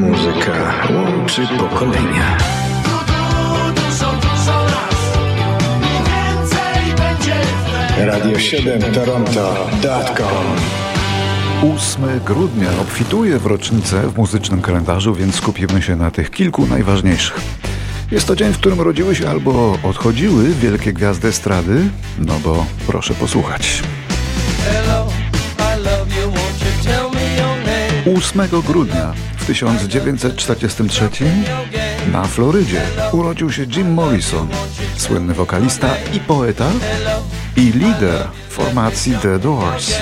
Muzyka łączy pokolenia. Radio 7 Toronto.com 8 grudnia obfituje w rocznicę w muzycznym kalendarzu, więc skupimy się na tych kilku najważniejszych. Jest to dzień, w którym rodziły się albo odchodziły wielkie gwiazdy estrady, no bo proszę posłuchać. 8 grudnia w 1943 na Florydzie urodził się Jim Morrison, słynny wokalista i poeta i lider formacji The Doors.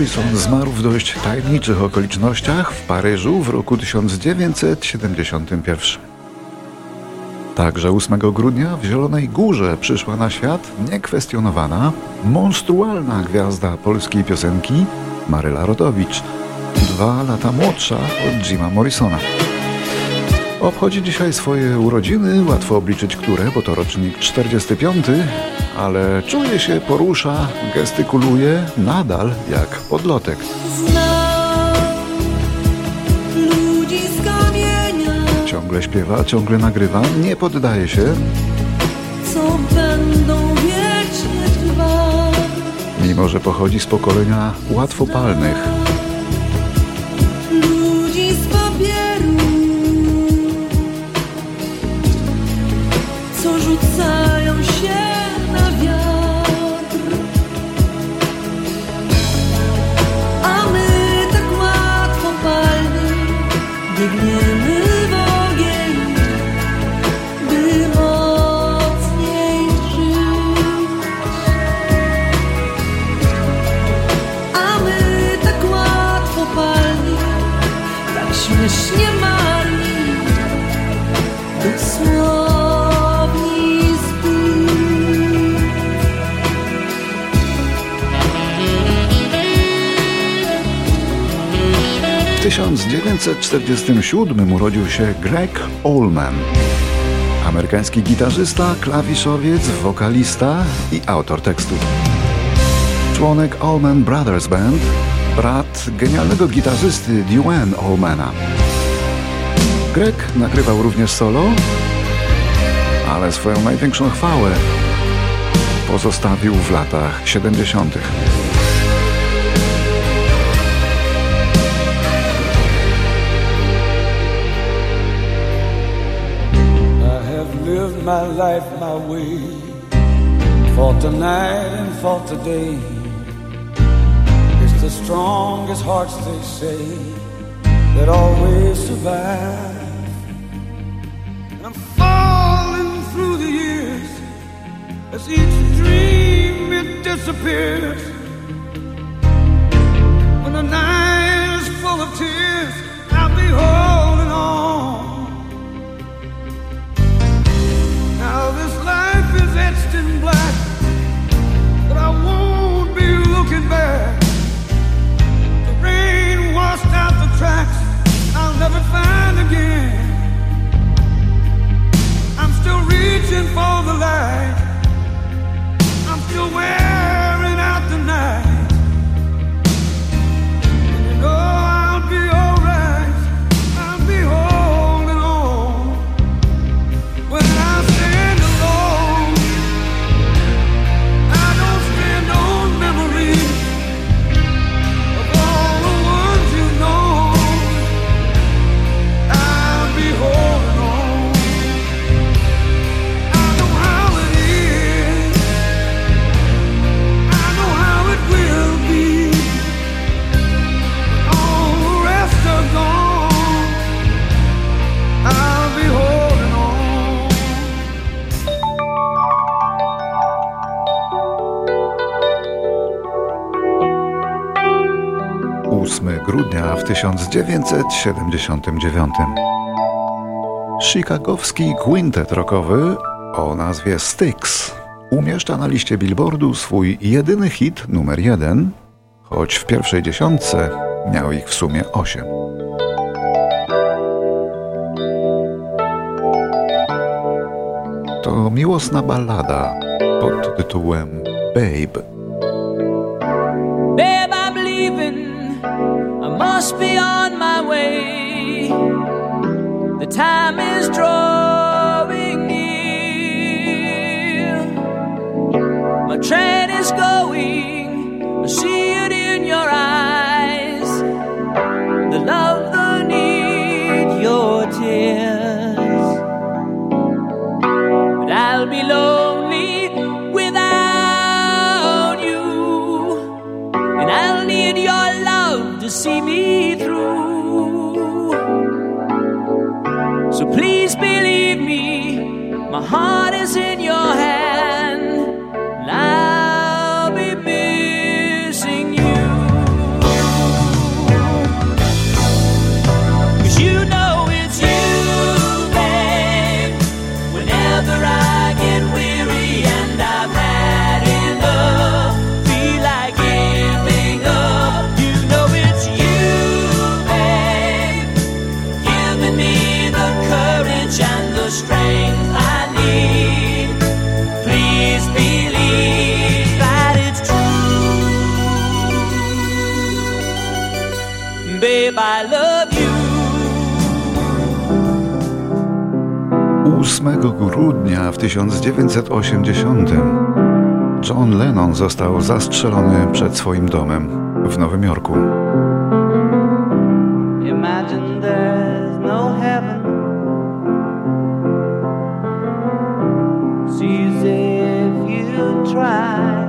Morrison zmarł w dość tajemniczych okolicznościach w Paryżu w roku 1971. Także 8 grudnia w Zielonej Górze przyszła na świat niekwestionowana, monstrualna gwiazda polskiej piosenki Maryla Rodowicz, dwa lata młodsza od Jima Morrisona. Obchodzi dzisiaj swoje urodziny, łatwo obliczyć które, bo to rocznik 45, ale czuje się, porusza, gestykuluje nadal jak podlotek. Ciągle śpiewa, ciągle nagrywa, nie poddaje się. Co będą wiecznie. Mimo, że pochodzi z pokolenia łatwopalnych. W 1947 urodził się Greg Allman. Amerykański gitarzysta, klawiszowiec, wokalista i autor tekstów. Członek Allman Brothers Band, brat genialnego gitarzysty Duane Allmana. Greg nagrywał również solo, ale swoją największą chwałę pozostawił w latach 70. lived my life my way. Fought tonight and fought today. It's the strongest hearts, they say, that always survive. Falling through the years as each dream it disappears. When the night is full of tears, I'll be holding on. Now this life is etched in black, 1979. Chicagowski quintet rockowy o nazwie Styx umieszcza na liście Billboardu swój jedyny hit numer jeden, choć w pierwszej dziesiątce miał ich w sumie osiem. To miłosna ballada pod tytułem. Babe, must be on my way. The time is drawing near. My train is going. 8 grudnia w 1980 John Lennon został zastrzelony przed swoim domem w Nowym Jorku. No.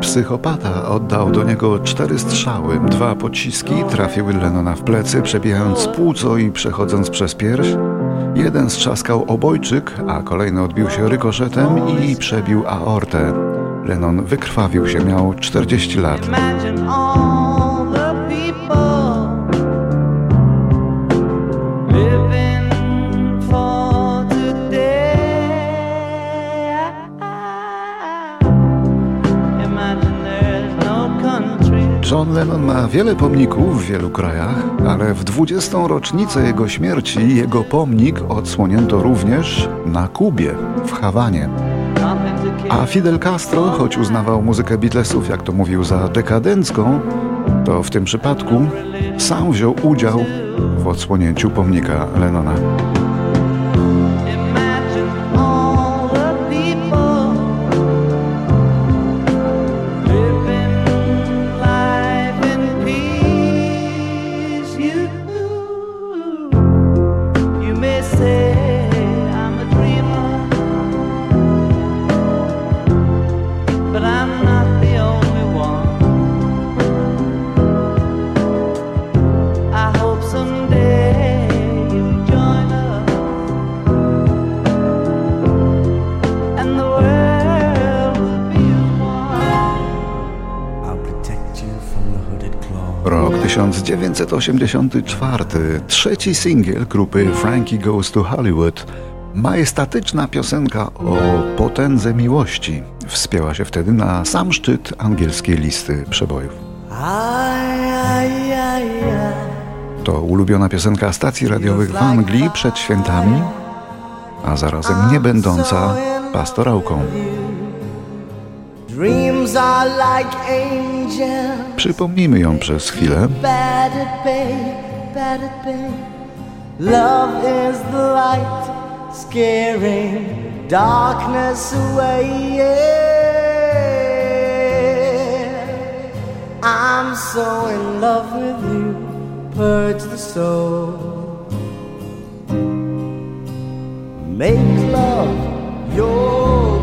Psychopata oddał do niego cztery strzały. Dwa pociski trafiły Lennona w plecy, przebijając płuco i przechodząc przez pierś. Jeden strzaskał obojczyk, a kolejny odbił się rykoszetem i przebił aortę. Lennon wykrwawił się, miał 40 lat. John Lennon ma wiele pomników w wielu krajach, ale w 20. rocznicę jego śmierci jego pomnik odsłonięto również na Kubie, w Hawanie. A Fidel Castro, choć uznawał muzykę Beatlesów, jak to mówił, za dekadencką, to w tym przypadku sam wziął udział w odsłonięciu pomnika Lennona. Rok 1984, trzeci singiel grupy Frankie Goes to Hollywood. Majestatyczna piosenka o potędze miłości wspięła się wtedy na sam szczyt angielskiej listy przebojów. To ulubiona piosenka stacji radiowych w Anglii przed świętami, a zarazem nie będąca pastorałką. Przypomnijmy ją przez chwilę. Love is the light, scaring darkness away. Yeah. I'm so in love with you, purge the soul. Make love your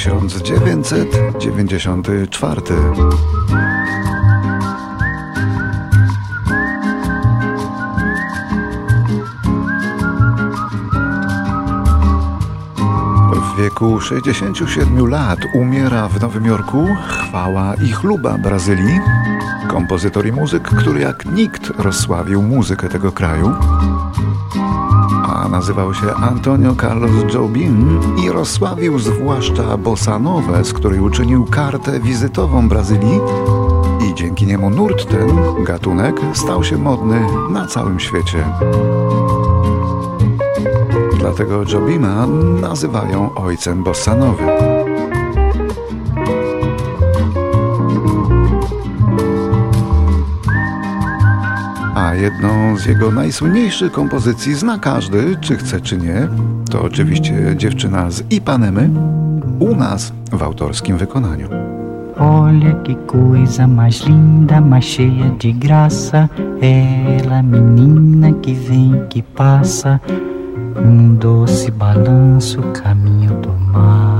1994. W wieku 67 lat umiera w Nowym Jorku chwała i chluba Brazylii, kompozytor i muzyk, który jak nikt rozsławił muzykę tego kraju nazywał się Antonio Carlos Jobim i rozsławił zwłaszcza bossa nowę, z której uczynił kartę wizytową Brazylii i dzięki niemu nurt ten, gatunek, stał się modny na całym świecie. Dlatego Jobima nazywają ojcem bossa jedną z jego najsłynniejszych kompozycji zna każdy, czy chce, czy nie. To oczywiście dziewczyna z Ipanemy, u nas w autorskim wykonaniu. Olha que coisa mais linda, mais cheia de graça. Ela, menina que vem, que passa, num doce balanço, caminho do mar.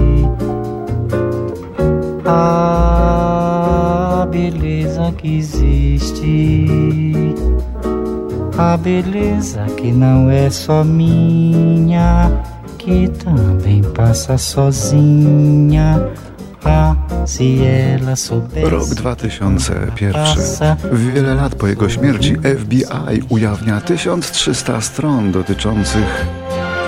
Existe. A beleza que não é só minha, que também passa sozinha. Ah. Rok 2001. Wiele lat po jego śmierci FBI ujawnia 1300 stron dotyczących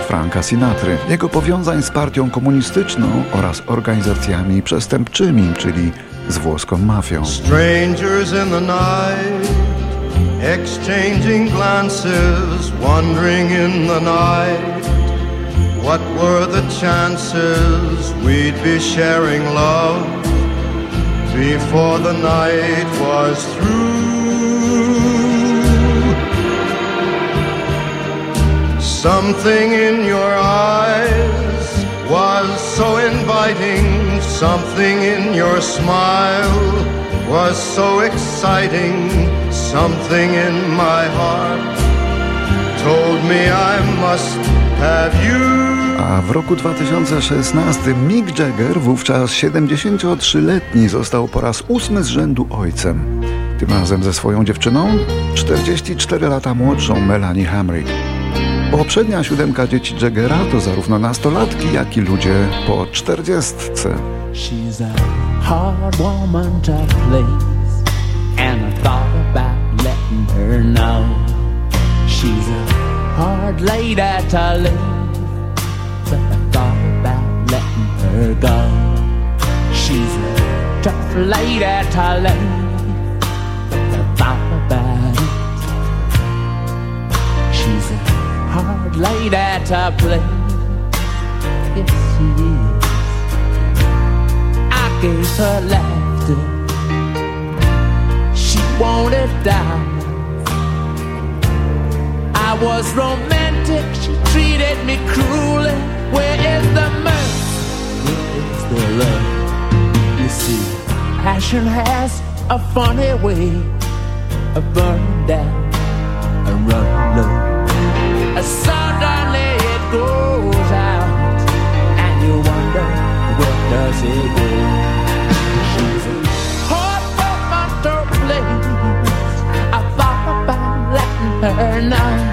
Franka Sinatry, jego powiązań z partią komunistyczną oraz organizacjami przestępczymi, czyli z włoską mafią. Strangers in the night, exchanging glances, wandering in the night. What were the chances we'd be sharing love before the night was through? Something in your eyes was so inviting, something in your smile was so exciting, something in my heart told me I must have you. A w roku 2016 Mick Jagger, wówczas 73-letni, został po raz ósmy z rzędu ojcem. Tym razem ze swoją dziewczyną, 44 lata młodszą Melanie Hamrick. Poprzednia siódemka dzieci Jaggera to zarówno nastolatki, jak i ludzie po czterdziestce. She's a hard woman to please, and I thought about letting her know she's a hard lady to leave. But I thought about letting her go. She's a tough lady to leave. But I thought about it. She's a hard lady to play. Yes, she is. Gave her laughter. She wanted down. I was romantic. She treated me cruelly. Where is the mercy? Where is the love? You see, passion has a funny way of burning down and running low. Suddenly it goes out, and you wonder where does it go? turn on.